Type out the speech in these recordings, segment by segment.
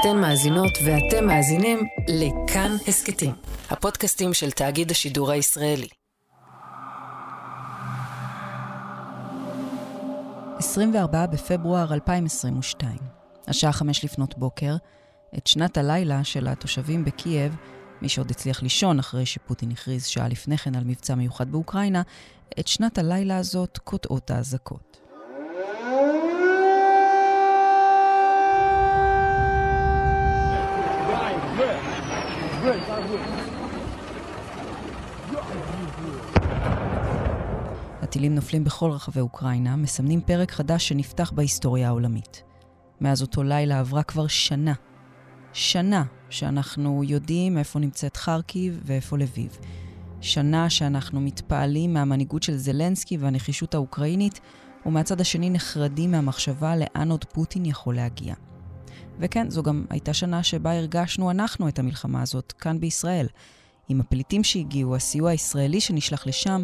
אתן מאזינות ואתם מאזינים לכאן הסכתים, הפודקאסטים של תאגיד השידור הישראלי. 24 בפברואר 2022, השעה חמש לפנות בוקר, את שנת הלילה של התושבים בקייב, מי שעוד הצליח לישון אחרי שפוטין הכריז שעה לפני כן על מבצע מיוחד באוקראינה, את שנת הלילה הזאת קוטעות האזעקות. הטילים נופלים בכל רחבי אוקראינה, מסמנים פרק חדש שנפתח בהיסטוריה העולמית. מאז אותו לילה עברה כבר שנה. שנה שאנחנו יודעים איפה נמצאת חרקיב ואיפה לביב. שנה שאנחנו מתפעלים מהמנהיגות של זלנסקי והנחישות האוקראינית, ומהצד השני נחרדים מהמחשבה לאן עוד פוטין יכול להגיע. וכן, זו גם הייתה שנה שבה הרגשנו אנחנו את המלחמה הזאת, כאן בישראל. עם הפליטים שהגיעו, הסיוע הישראלי שנשלח לשם,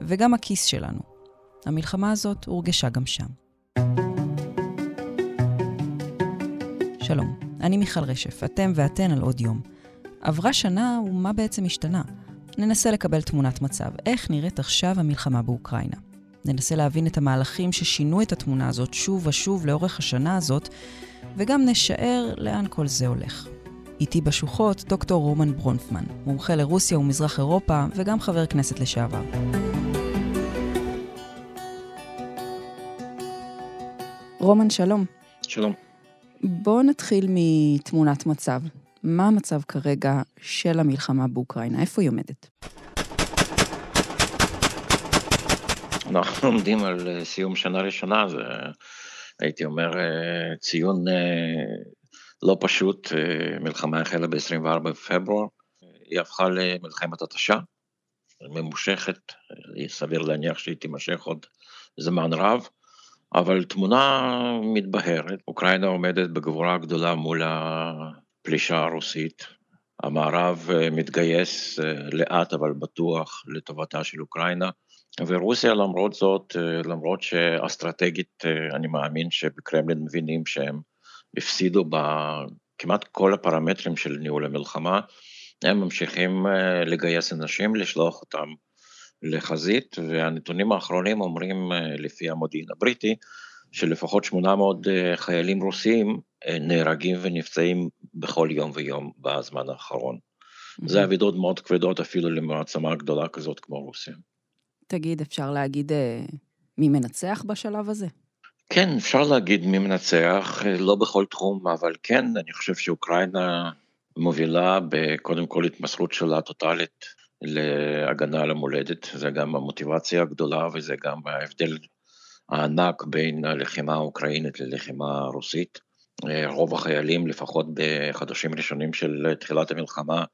וגם הכיס שלנו. המלחמה הזאת הורגשה גם שם. שלום, אני מיכל רשף, אתם ואתן על עוד יום. עברה שנה, ומה בעצם השתנה? ננסה לקבל תמונת מצב, איך נראית עכשיו המלחמה באוקראינה. ננסה להבין את המהלכים ששינו את התמונה הזאת שוב ושוב לאורך השנה הזאת, וגם נשאר לאן כל זה הולך. איתי בשוחות דוקטור רומן ברונפמן, מומחה לרוסיה ומזרח אירופה וגם חבר כנסת לשעבר. רומן, שלום. שלום. בואו נתחיל מתמונת מצב. מה המצב כרגע של המלחמה באוקראינה? איפה היא עומדת? אנחנו עומדים על אה, סיום שנה ראשונה, זה הייתי אומר אה, ציון אה, לא פשוט, מלחמה החלה ב-24 בפברואר, היא הפכה למלחמת התשה, ממושכת, סביר להניח שהיא תימשך עוד זמן רב. אבל תמונה מתבהרת, אוקראינה עומדת בגבורה גדולה מול הפלישה הרוסית, המערב אה, מתגייס אה, לאט אבל בטוח לטובתה של אוקראינה, ורוסיה למרות זאת, אה, למרות שאסטרטגית אני מאמין שבקרמלין מבינים שהם הפסידו בכמעט כל הפרמטרים של ניהול המלחמה, הם ממשיכים לגייס אנשים, לשלוח אותם לחזית, והנתונים האחרונים אומרים, אה, לפי המודיעין הבריטי, שלפחות 800 אה, חיילים רוסים אה, נהרגים ונפצעים בכל יום ויום בזמן האחרון. Mm-hmm. זה אבידות מאוד כבדות אפילו למעצמה גדולה כזאת כמו רוסיה. תגיד, אפשר להגיד מי מנצח בשלב הזה? כן, אפשר להגיד מי מנצח, לא בכל תחום, אבל כן, אני חושב שאוקראינה מובילה בקודם כל התמסרות שלה טוטאלית להגנה על המולדת, זה גם המוטיבציה הגדולה וזה גם ההבדל הענק בין הלחימה האוקראינית ללחימה הרוסית. רוב החיילים, לפחות בחדשים ראשונים של תחילת המלחמה,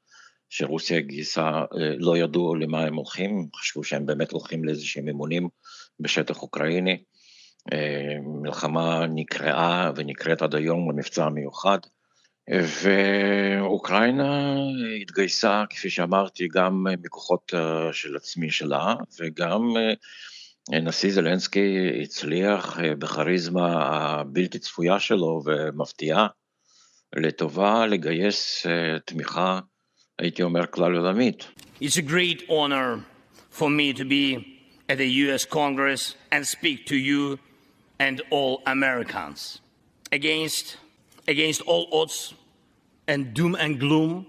שרוסיה גייסה, לא ידעו למה הם הולכים, חשבו שהם באמת הולכים לאיזשהם אימונים בשטח אוקראיני. מלחמה נקראה ונקראת עד היום למבצע מיוחד. ואוקראינה התגייסה, כפי שאמרתי, גם מכוחות אה, של עצמי שלה, וגם אה, נשיא זלנסקי הצליח אה, בכריזמה הבלתי צפויה שלו ומפתיעה לטובה לגייס תמיכה, הייתי אומר, כלל עולמית. It's a great honor for me to be at the US Congress and speak to you and all Americans against against all odds and doom and gloom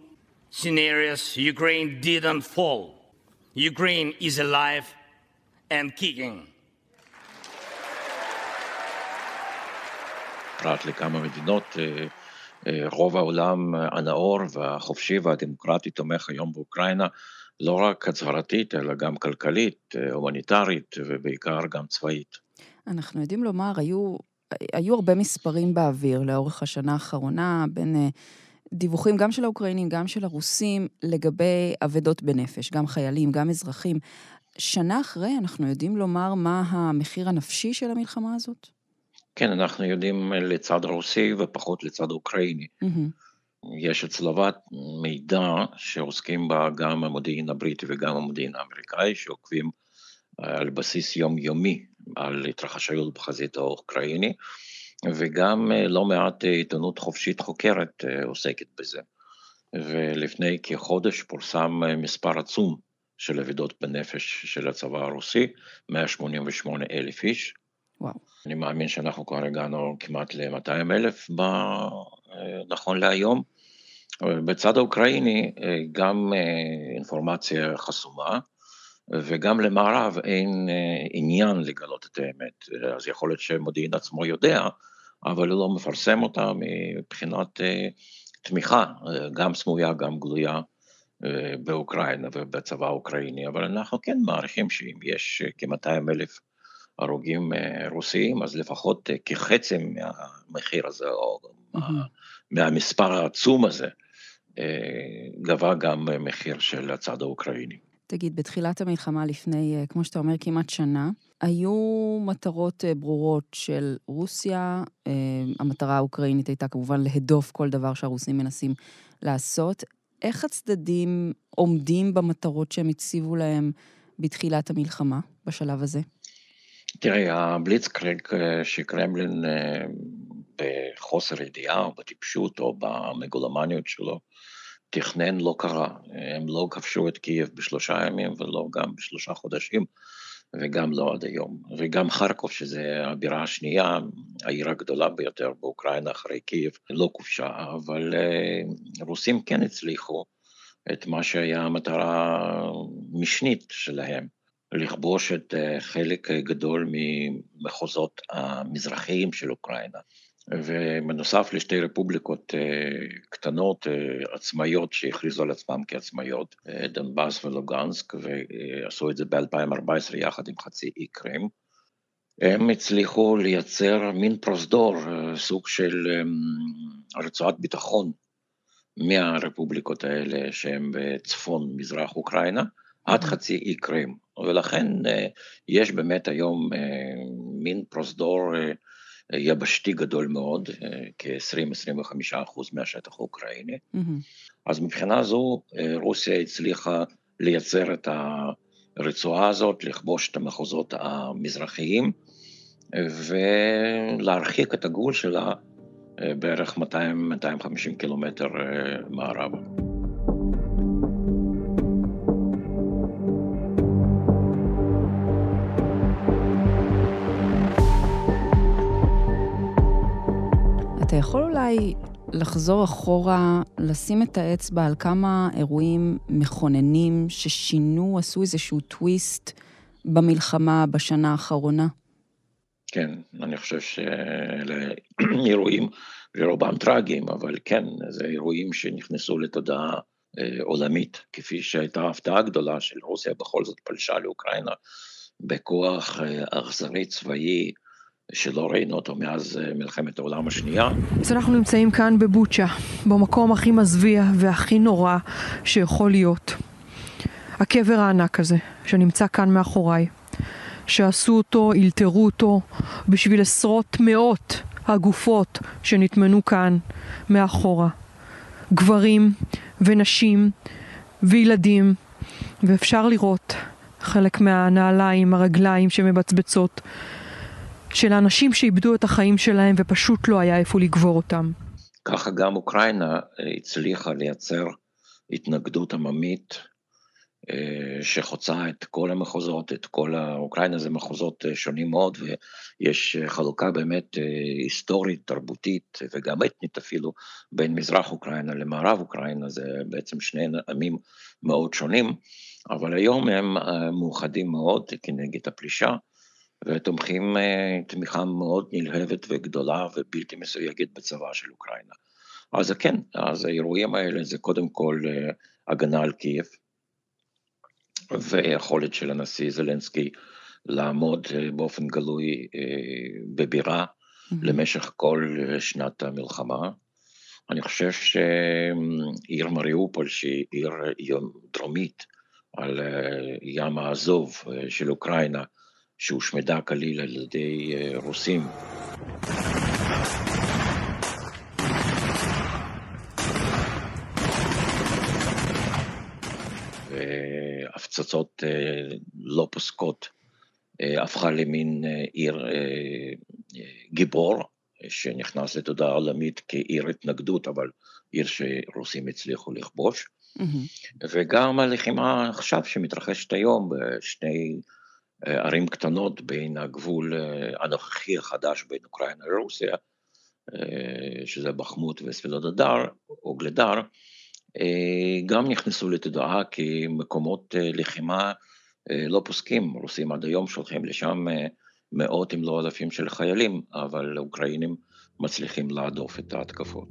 scenarios, Ukraine didn't fall. Ukraine is alive and kicking. פרט לכמה מדינות, רוב העולם הנאור והחופשי והדמוקרטי תומך היום באוקראינה, לא רק הצהרתית, אלא גם כלכלית, הומניטרית ובעיקר גם צבאית. אנחנו יודעים לומר, היו היו הרבה מספרים באוויר לאורך השנה האחרונה, בין uh, דיווחים גם של האוקראינים, גם של הרוסים, לגבי אבדות בנפש, גם חיילים, גם אזרחים. שנה אחרי, אנחנו יודעים לומר מה המחיר הנפשי של המלחמה הזאת? כן, אנחנו יודעים לצד הרוסי ופחות לצד האוקראיני. Mm-hmm. יש הצלבת מידע שעוסקים בה גם המודיעין הבריטי וגם המודיעין האמריקאי, שעוקבים אה, על בסיס יומיומי על התרחשויות בחזית האוקראיני, וגם לא מעט עיתונות חופשית חוקרת עוסקת בזה. ולפני כחודש פורסם מספר עצום של אבדות בנפש של הצבא הרוסי, 188 אלף איש. וואו. אני מאמין שאנחנו כבר הגענו כמעט ל-200 אלף נכון להיום. בצד האוקראיני גם אינפורמציה חסומה, וגם למערב אין עניין לגלות את האמת. אז יכול להיות שמודיעין עצמו יודע, אבל הוא לא מפרסם אותה מבחינת תמיכה, גם סמויה, גם גלויה, באוקראינה ובצבא האוקראיני, אבל אנחנו כן מעריכים שאם יש כ-200 אלף הרוגים רוסיים, אז לפחות כחצי מהמחיר הזה, או mm-hmm. מהמספר העצום הזה, גבה גם מחיר של הצד האוקראיני. תגיד, בתחילת המלחמה לפני, כמו שאתה אומר, כמעט שנה, היו מטרות ברורות של רוסיה, המטרה האוקראינית הייתה כמובן להדוף כל דבר שהרוסים מנסים לעשות. איך הצדדים עומדים במטרות שהם הציבו להם בתחילת המלחמה, בשלב הזה? תראי, הבליצקריג שקרמלין בחוסר ידיעה או בטיפשות או במגולמניות שלו תכנן לא קרה. הם לא כבשו את קייב בשלושה ימים ולא גם בשלושה חודשים. וגם לא עד היום. וגם חרקוב, שזה הבירה השנייה, העיר הגדולה ביותר באוקראינה אחרי קייב, לא כובשה, אבל רוסים כן הצליחו את מה שהיה המטרה המשנית שלהם, לכבוש את חלק גדול ממחוזות המזרחיים של אוקראינה. ובנוסף לשתי רפובליקות קטנות, עצמאיות, שהכריזו על עצמם כעצמאיות, דנבאס ולוגנסק, ועשו את זה ב-2014 יחד עם חצי אי קרים. הם הצליחו לייצר מין פרוזדור, סוג של רצועת ביטחון מהרפובליקות האלה שהן בצפון מזרח אוקראינה, עד חצי אי קרים. ולכן יש באמת היום מין פרוזדור יבשתי גדול מאוד, כ-20-25 אחוז מהשטח האוקראיני. Mm-hmm. אז מבחינה זו רוסיה הצליחה לייצר את הרצועה הזאת, לכבוש את המחוזות המזרחיים ולהרחיק את הגבול שלה בערך 200-250 קילומטר מערבה. אתה יכול אולי לחזור אחורה, לשים את האצבע על כמה אירועים מכוננים ששינו, עשו איזשהו טוויסט במלחמה בשנה האחרונה? כן, אני חושב שאלה אירועים לרובם טרגיים, אבל כן, זה אירועים שנכנסו לתודעה עולמית, כפי שהייתה הפתעה גדולה של רוסיה בכל זאת פלשה לאוקראינה בכוח אכזרי צבאי. שלא ראינו אותו מאז מלחמת העולם השנייה. אז אנחנו נמצאים כאן בבוצ'ה, במקום הכי מזוויע והכי נורא שיכול להיות. הקבר הענק הזה, שנמצא כאן מאחוריי, שעשו אותו, אלתרו אותו, בשביל עשרות מאות הגופות שנטמנו כאן מאחורה. גברים ונשים וילדים, ואפשר לראות חלק מהנעליים, הרגליים שמבצבצות. של האנשים שאיבדו את החיים שלהם ופשוט לא היה איפה לגבור אותם. ככה גם אוקראינה הצליחה לייצר התנגדות עממית אה, שחוצה את כל המחוזות, את כל אוקראינה זה מחוזות אה, שונים מאוד ויש חלוקה באמת אה, היסטורית, תרבותית וגם אתנית אפילו בין מזרח אוקראינה למערב אוקראינה, זה בעצם שני עמים מאוד שונים, אבל היום הם מאוחדים מאוד כנגד הפלישה. ותומכים תמיכה מאוד נלהבת וגדולה ובלתי מסויגת בצבא של אוקראינה. אז כן, אז האירועים האלה זה קודם כל הגנה על קייב, ויכולת של הנשיא זלנסקי לעמוד באופן גלוי בבירה mm-hmm. למשך כל שנת המלחמה. אני חושב שעיר מריאופול, שהיא עיר דרומית על ים האזוב של אוקראינה, שהושמדה כליל על ידי רוסים. והפצצות לא פוסקות הפכה למין עיר גיבור, שנכנס לתודעה עולמית כעיר התנגדות, אבל עיר שרוסים הצליחו לכבוש. Mm-hmm. וגם הלחימה עכשיו שמתרחשת היום בשני ערים קטנות בין הגבול הנוכחי החדש בין אוקראינה לרוסיה, שזה בחמות וספילודודר או גלדר, גם נכנסו לתודעה כמקומות לחימה לא פוסקים, רוסים עד היום שולחים לשם מאות אם לא אלפים של חיילים, אבל האוקראינים מצליחים להדוף את ההתקפות.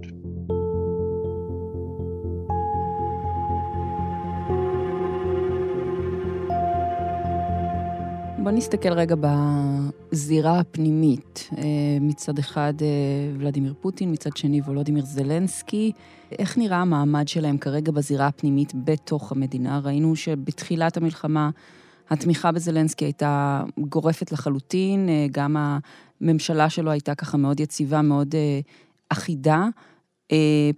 בוא נסתכל רגע בזירה הפנימית. אה, מצד אחד אה, ולדימיר פוטין, מצד שני וולודימיר זלנסקי. איך נראה המעמד שלהם כרגע בזירה הפנימית בתוך המדינה? ראינו שבתחילת המלחמה התמיכה בזלנסקי הייתה גורפת לחלוטין, אה, גם הממשלה שלו הייתה ככה מאוד יציבה, מאוד אחידה.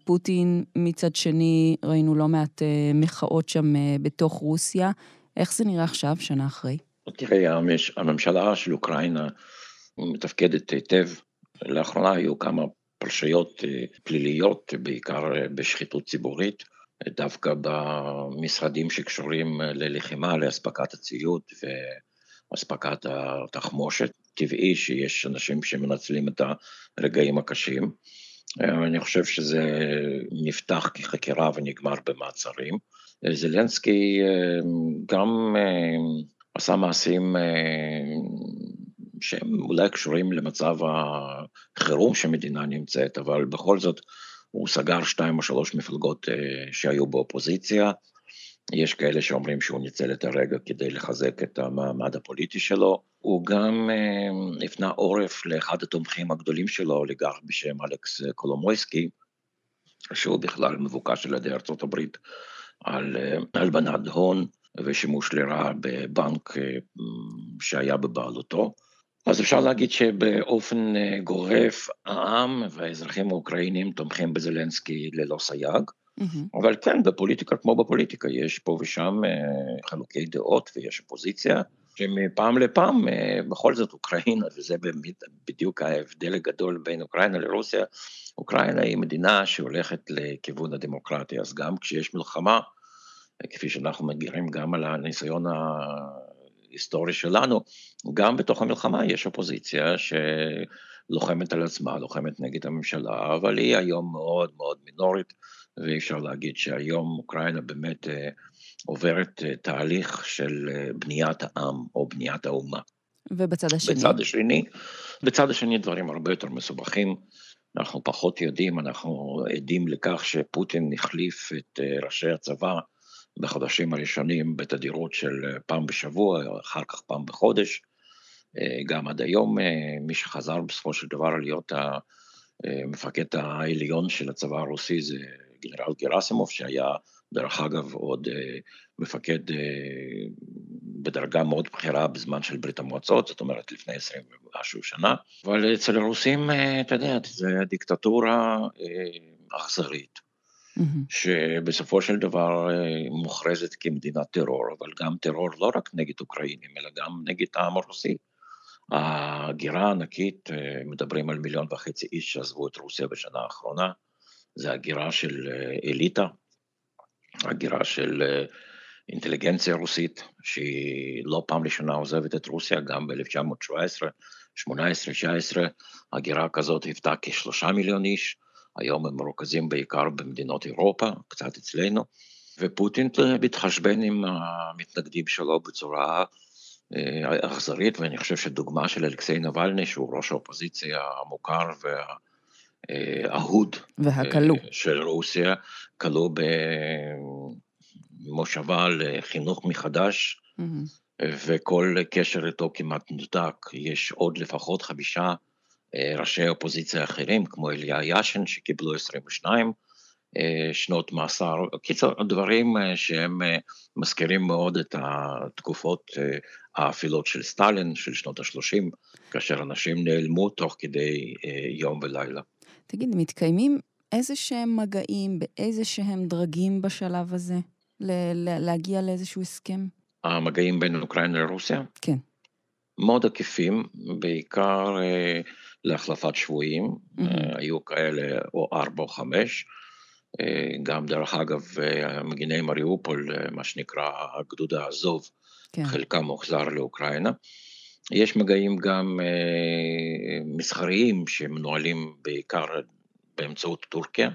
פוטין מצד שני, ראינו לא מעט מחאות שם בתוך רוסיה. איך זה נראה עכשיו, שנה אחרי? תראה, הממשלה של אוקראינה מתפקדת היטב. לאחרונה היו כמה פרשיות אה, פליליות, בעיקר אה, בשחיתות ציבורית, דווקא במשרדים שקשורים אה, ללחימה, לאספקת הציוד ואספקת התחמושת. טבעי שיש אנשים שמנצלים את הרגעים הקשים. אני חושב שזה נפתח כחקירה ונגמר במעצרים. זלנסקי גם עשה מעשים אה, שהם אולי קשורים למצב החירום שמדינה נמצאת, אבל בכל זאת הוא סגר שתיים או שלוש מפלגות אה, שהיו באופוזיציה. יש כאלה שאומרים שהוא ניצל את הרגע כדי לחזק את המעמד הפוליטי שלו. הוא גם אה, הפנה עורף לאחד התומכים הגדולים שלו, אוליגרך בשם אלכס קולומויסקי, שהוא בכלל מבוקש על ידי ארצות הברית על הלבנת הון. ושימוש לרעה בבנק אה, שהיה בבעלותו. אז אפשר להגיד שבאופן אה, גורף העם והאזרחים האוקראינים תומכים בזלנסקי ללא סייג, mm-hmm. אבל כן, בפוליטיקה כמו בפוליטיקה, יש פה ושם אה, חלוקי דעות ויש אופוזיציה, שמפעם לפעם בכל זאת אוקראינה, וזה בדיוק ההבדל הגדול בין אוקראינה לרוסיה, אוקראינה היא מדינה שהולכת לכיוון הדמוקרטיה, אז גם כשיש מלחמה, כפי שאנחנו מגירים גם על הניסיון ההיסטורי שלנו, גם בתוך המלחמה יש אופוזיציה שלוחמת על עצמה, לוחמת נגד הממשלה, אבל היא היום מאוד מאוד מינורית, ואי אפשר להגיד שהיום אוקראינה באמת אה, עוברת אה, תהליך של אה, בניית העם או בניית האומה. ובצד השני? בצד השני, בצד השני דברים הרבה יותר מסובכים. אנחנו פחות יודעים, אנחנו עדים לכך שפוטין החליף את ראשי הצבא בחודשים הראשונים בתדירות של אה, פעם בשבוע, אחר כך פעם בחודש. אה, גם עד היום, אה, מי שחזר בסופו של דבר להיות המפקד העליון של הצבא הרוסי זה גנרל גרסימוב, שהיה דרך אגב עוד מפקד בדרגה מאוד בכירה בזמן של ברית המועצות, זאת אומרת לפני עשרים ומשהו שנה, אבל אצל הרוסים, אתה יודע, זו דיקטטורה אכזרית. שבסופו של דבר אה, מוכרזת כמדינת טרור, אבל גם טרור לא רק נגד אוקראינים, אלא גם נגד העם הרוסי. ההגירה הענקית, אה, מדברים על מיליון וחצי איש שעזבו את רוסיה בשנה האחרונה, זה הגירה של אה, אליטה, הגירה של אינטליגנציה רוסית, שהיא לא פעם ראשונה עוזבת את רוסיה, גם ב-1917, 18, 19, הגירה כזאת היוותה כשלושה מיליון איש, היום הם מרוכזים בעיקר במדינות אירופה, קצת אצלנו, ופוטין מתחשבן עם המתנגדים שלו בצורה אה, אכזרית, ואני חושב שדוגמה של אלכסיי נבלני, שהוא ראש האופוזיציה המוכר והאהוד והכלוא אה, של רוסיה, כלוא במושבה לחינוך מחדש, mm-hmm. וכל קשר איתו כמעט נותק. יש עוד לפחות חמישה ראשי אופוזיציה אחרים, כמו אליה ישן, שקיבלו 22 אה, שנות מאסר. קיצר, דברים אה, שהם מזכירים מאוד את התקופות האפילות של סטלין, של שנות ה-30, כאשר אנשים נעלמו תוך כדי יום ולילה. תגיד, מתקיימים איזה שהם מגעים באיזה שהם דרגים בשלב הזה? להגיע לאיזשהו הסכם? המגעים בין אוקראינה לרוסיה? כן. מאוד עקיפים, בעיקר להחלפת שבויים, mm-hmm. היו כאלה או ארבע או חמש, גם דרך אגב מגיני מריופול, מה שנקרא הגדוד העזוב, כן. חלקם מוחזר לאוקראינה. יש מגעים גם מסחריים שמנוהלים בעיקר באמצעות טורקיה,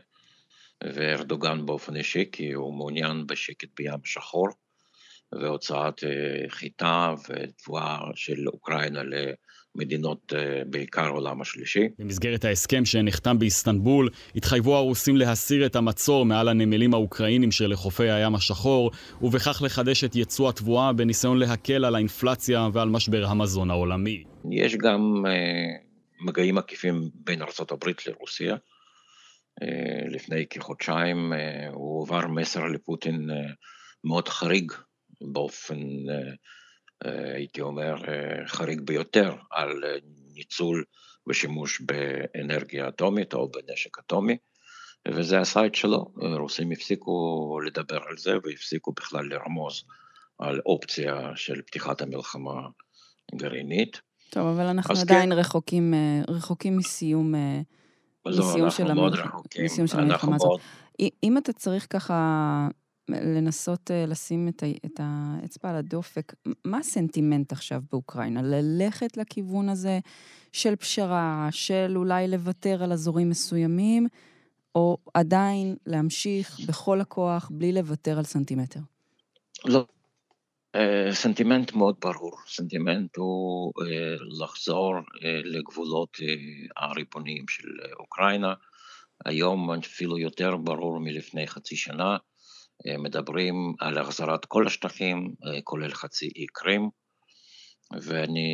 וארדוגן באופן אישי, כי הוא מעוניין בשקט בים השחור, והוצאת אה, חיטה ותבואה של אוקראינה למדינות אה, בעיקר העולם השלישי. במסגרת ההסכם שנחתם באיסטנבול, התחייבו הרוסים להסיר את המצור מעל הנמלים האוקראינים שלחופי הים השחור, ובכך לחדש את יצוא התבואה בניסיון להקל על האינפלציה ועל משבר המזון העולמי. יש גם uh, מגעים עקיפים בין ארה"ב לרוסיה. לפני כחודשיים הוא הועבר מסר לפוטין מאוד חריג באופן, אה, אה, הייתי אומר, אה, חריג ביותר על ניצול ושימוש באנרגיה אטומית או בנשק אטומי, וזה את שלו. רוסים הפסיקו לדבר על זה והפסיקו בכלל לרמוז על אופציה של פתיחת המלחמה הגרעינית. טוב, אבל אנחנו עדיין כן. רחוקים, רחוקים מסיום, לא, מסיום של, המלח... מסיום של המלחמה הזאת. מאוד... אם אתה צריך ככה לנסות uh, לשים את, ה, את האצבע על הדופק. מה הסנטימנט עכשיו באוקראינה? ללכת לכיוון הזה של פשרה, של אולי לוותר על אזורים מסוימים, או עדיין להמשיך בכל הכוח בלי לוותר על סנטימטר? לא. אה, סנטימנט מאוד ברור. סנטימנט הוא אה, לחזור לגבולות הריבוניים של אוקראינה. היום אפילו יותר ברור מלפני חצי שנה. אה, מדברים על החזרת כל השטחים, אה, כולל חצי אי קרים, ואני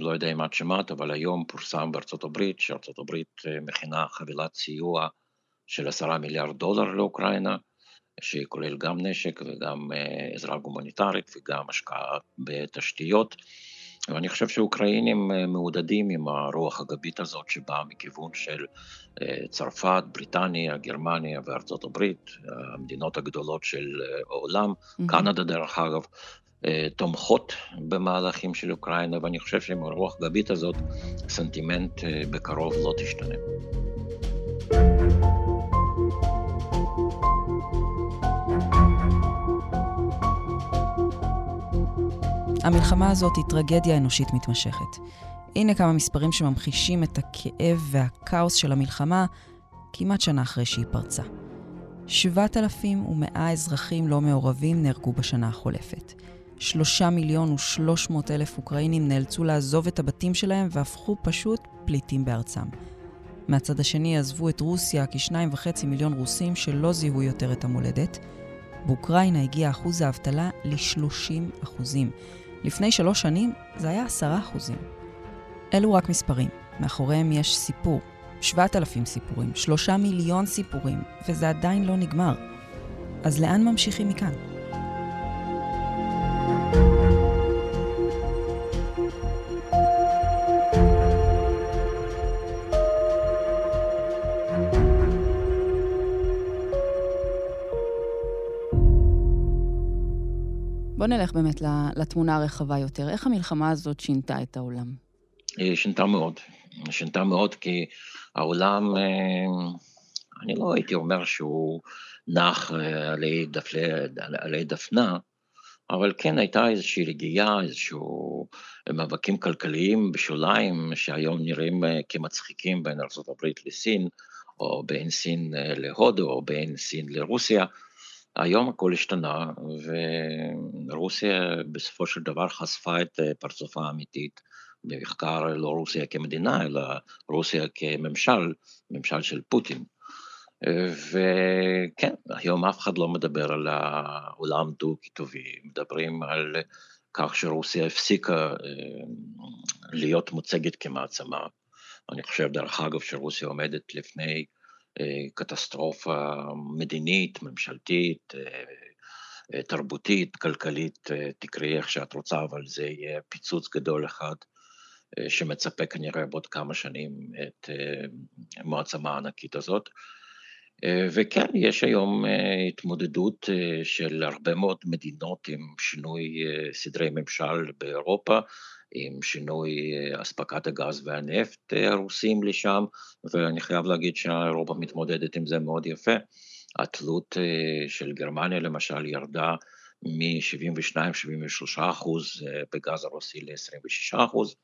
לא יודע אם את שמעת, אבל היום פורסם בארצות הברית שארצות הברית אה, מכינה חבילת סיוע של עשרה מיליארד דולר לאוקראינה, שכולל גם נשק וגם עזרה גומניטרית וגם השקעה בתשתיות. ואני חושב שאוקראינים אה, מעודדים עם הרוח הגבית הזאת שבאה מכיוון של אה, צרפת, בריטניה, גרמניה וארצות הברית, המדינות הגדולות של אה, העולם, mm-hmm. קנדה דרך אגב, תומכות במהלכים של אוקראינה, ואני חושב שעם הרוח הגבית הזאת, סנטימנט בקרוב לא תשתנה. המלחמה הזאת היא טרגדיה אנושית מתמשכת. הנה כמה מספרים שממחישים את הכאב והכאוס של המלחמה כמעט שנה אחרי שהיא פרצה. 7,100 אזרחים לא מעורבים נהרגו בשנה החולפת. 3 מיליון ו-300 אלף אוקראינים נאלצו לעזוב את הבתים שלהם והפכו פשוט פליטים בארצם. מהצד השני עזבו את רוסיה כ-2.5 מיליון רוסים שלא זיהו יותר את המולדת. באוקראינה הגיע אחוז האבטלה ל-30 אחוזים. לפני שלוש שנים זה היה עשרה אחוזים. אלו רק מספרים, מאחוריהם יש סיפור, שבעת אלפים סיפורים, שלושה מיליון סיפורים, וזה עדיין לא נגמר. אז לאן ממשיכים מכאן? בוא נלך באמת לתמונה הרחבה יותר. איך המלחמה הזאת שינתה את העולם? היא שינתה מאוד. שינתה מאוד כי העולם, אה, אני לא הייתי אומר שהוא נח אה, עלי, דפלי, עלי דפנה, אבל כן הייתה איזושהי רגיעה, איזשהו מאבקים כלכליים בשוליים שהיום נראים אה, כמצחיקים בין ארה"ב לסין, או בין סין להודו, או בין סין לרוסיה. היום הכל השתנה, ורוסיה בסופו של דבר חשפה את אה, פרצופה האמיתית, במחקר לא רוסיה כמדינה, אלא רוסיה כממשל, ממשל של פוטין. וכן, היום אף אחד לא מדבר על העולם דו-קיטובי, מדברים על כך שרוסיה הפסיקה אה, להיות מוצגת כמעצמה. אני חושב, דרך אגב, שרוסיה עומדת לפני קטסטרופה מדינית, ממשלתית, תרבותית, כלכלית, תקראי איך שאת רוצה, אבל זה יהיה פיצוץ גדול אחד שמצפה כנראה בעוד כמה שנים את המעצמה הענקית הזאת. וכן, יש היום התמודדות של הרבה מאוד מדינות עם שינוי סדרי ממשל באירופה, עם שינוי אספקת הגז והנפט הרוסים לשם, ואני חייב להגיד שאירופה מתמודדת עם זה מאוד יפה. התלות של גרמניה למשל ירדה מ-72-73 אחוז בגז הרוסי ל-26 אחוז,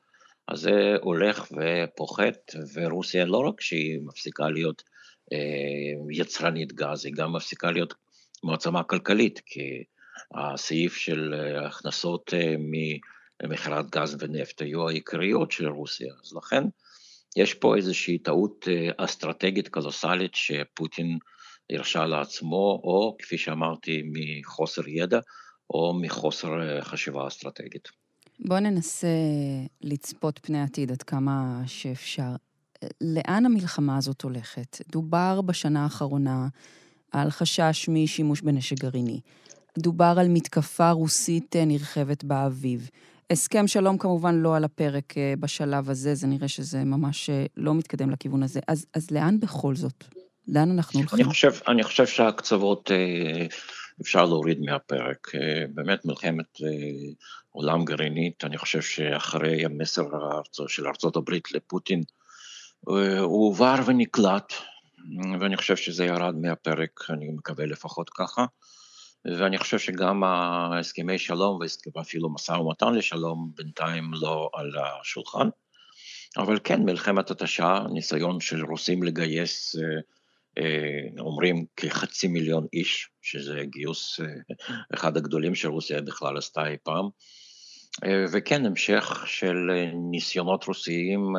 אז זה הולך ופוחת, ורוסיה לא רק שהיא מפסיקה להיות יצרנית גז, היא גם מפסיקה להיות מעצמה כלכלית, כי הסעיף של הכנסות ממכירת גז ונפט היו העיקריות של רוסיה, אז לכן יש פה איזושהי טעות אסטרטגית קולוסלית שפוטין הרשה לעצמו, או כפי שאמרתי, מחוסר ידע, או מחוסר חשיבה אסטרטגית. בואו ננסה לצפות פני עתיד עד כמה שאפשר. לאן המלחמה הזאת הולכת? דובר בשנה האחרונה על חשש משימוש בנשק גרעיני. דובר על מתקפה רוסית נרחבת באביב. הסכם שלום כמובן לא על הפרק בשלב הזה, זה נראה שזה ממש לא מתקדם לכיוון הזה. אז, אז לאן בכל זאת? לאן אנחנו הולכים? אני חושב, אני חושב שהקצוות אפשר להוריד מהפרק. באמת מלחמת עולם גרעינית, אני חושב שאחרי המסר של ארצות הברית לפוטין, הוא הועבר ונקלט, ואני חושב שזה ירד מהפרק, אני מקווה לפחות ככה. ואני חושב שגם ההסכמי שלום ואפילו משא ומתן לשלום בינתיים לא על השולחן. אבל כן, מלחמת התשה, ניסיון של רוסים לגייס, אומרים כחצי מיליון איש, שזה גיוס אחד הגדולים שרוסיה בכלל עשתה אי פעם, וכן, המשך של ניסיונות רוסיים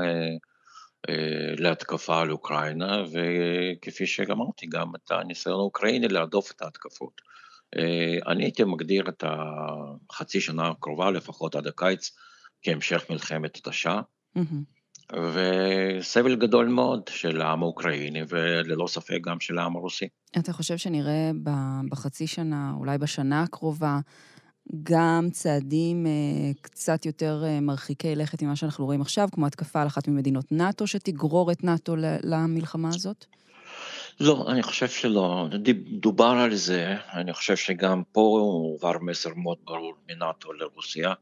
להתקפה על אוקראינה, וכפי שאמרתי, גם את הניסיון האוקראיני להדוף את ההתקפות. אני הייתי מגדיר את החצי שנה הקרובה, לפחות עד הקיץ, כהמשך מלחמת התשה, mm-hmm. וסבל גדול מאוד של העם האוקראיני, וללא ספק גם של העם הרוסי. אתה חושב שנראה בחצי שנה, אולי בשנה הקרובה, גם צעדים קצת יותר מרחיקי לכת ממה שאנחנו רואים עכשיו, כמו התקפה על אחת ממדינות נאט"ו, שתגרור את נאט"ו למלחמה הזאת? לא, אני חושב שלא. דובר על זה, אני חושב שגם פה הועבר מסר מאוד ברור מנאט"ו לרוסיה.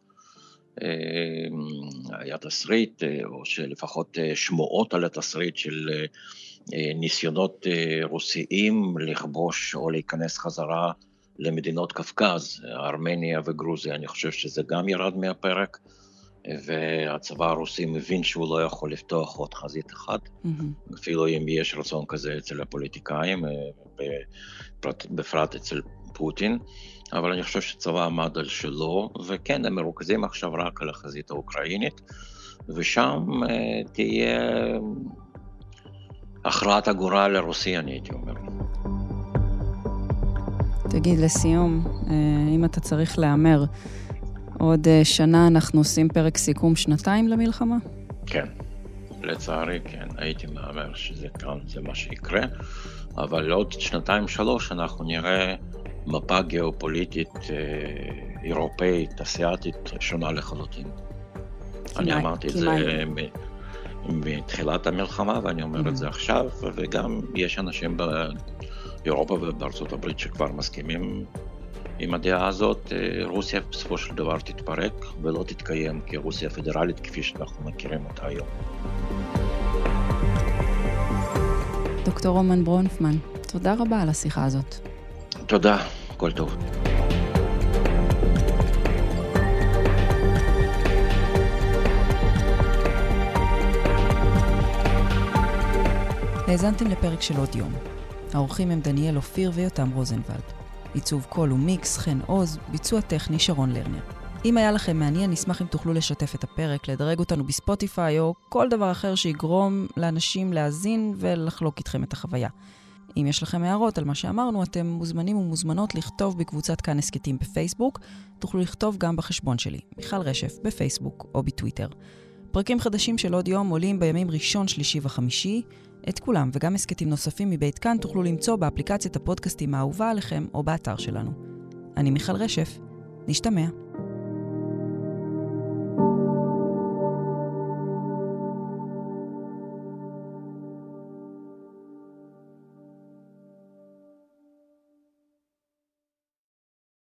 היה תסריט, או שלפחות שמועות על התסריט של ניסיונות רוסיים לכבוש או להיכנס חזרה למדינות קווקז, ארמניה וגרוזיה, אני חושב שזה גם ירד מהפרק, והצבא הרוסי מבין שהוא לא יכול לפתוח עוד חזית אחת, mm-hmm. אפילו אם יש רצון כזה אצל הפוליטיקאים, בפרט, בפרט אצל פוטין, אבל אני חושב שצבא עמד על שלו, וכן, הם מרוכזים עכשיו רק על החזית האוקראינית, ושם תהיה הכרעת הגורל לרוסי, אני הייתי אומר. תגיד, לסיום, אם אתה צריך להמר, עוד שנה אנחנו עושים פרק סיכום שנתיים למלחמה? כן, לצערי כן, הייתי מהמר שזה כאן, זה מה שיקרה, אבל עוד שנתיים-שלוש אנחנו נראה מפה גיאופוליטית אירופאית, אסיאתית, שונה לחלוטין. אני אמרתי את זה מתחילת המלחמה, ואני אומר את זה עכשיו, וגם יש אנשים באירופה ובארצות הברית שכבר מסכימים עם הדעה הזאת, רוסיה בסופו של דבר תתפרק ולא תתקיים כרוסיה פדרלית כפי שאנחנו מכירים אותה היום. דוקטור רומן ברונפמן, תודה רבה על השיחה הזאת. תודה, כל טוב. האזנתם לפרק של עוד יום. האורחים הם דניאל אופיר ויותם רוזנבלד. עיצוב קול ומיקס, חן עוז, ביצוע טכני שרון לרנר. אם היה לכם מעניין, נשמח אם תוכלו לשתף את הפרק, לדרג אותנו בספוטיפיי או כל דבר אחר שיגרום לאנשים להאזין ולחלוק איתכם את החוויה. אם יש לכם הערות על מה שאמרנו, אתם מוזמנים ומוזמנות לכתוב בקבוצת כאן הסכתים בפייסבוק. תוכלו לכתוב גם בחשבון שלי, מיכל רשף, בפייסבוק או בטוויטר. פרקים חדשים של עוד יום עולים בימים ראשון, שלישי וחמישי. את כולם וגם הסכתים נוספים מבית כאן תוכלו למצוא באפליקציית הפודקאסטים האהובה עליכם או באתר שלנו. אני מיכל רשף, נשתמע.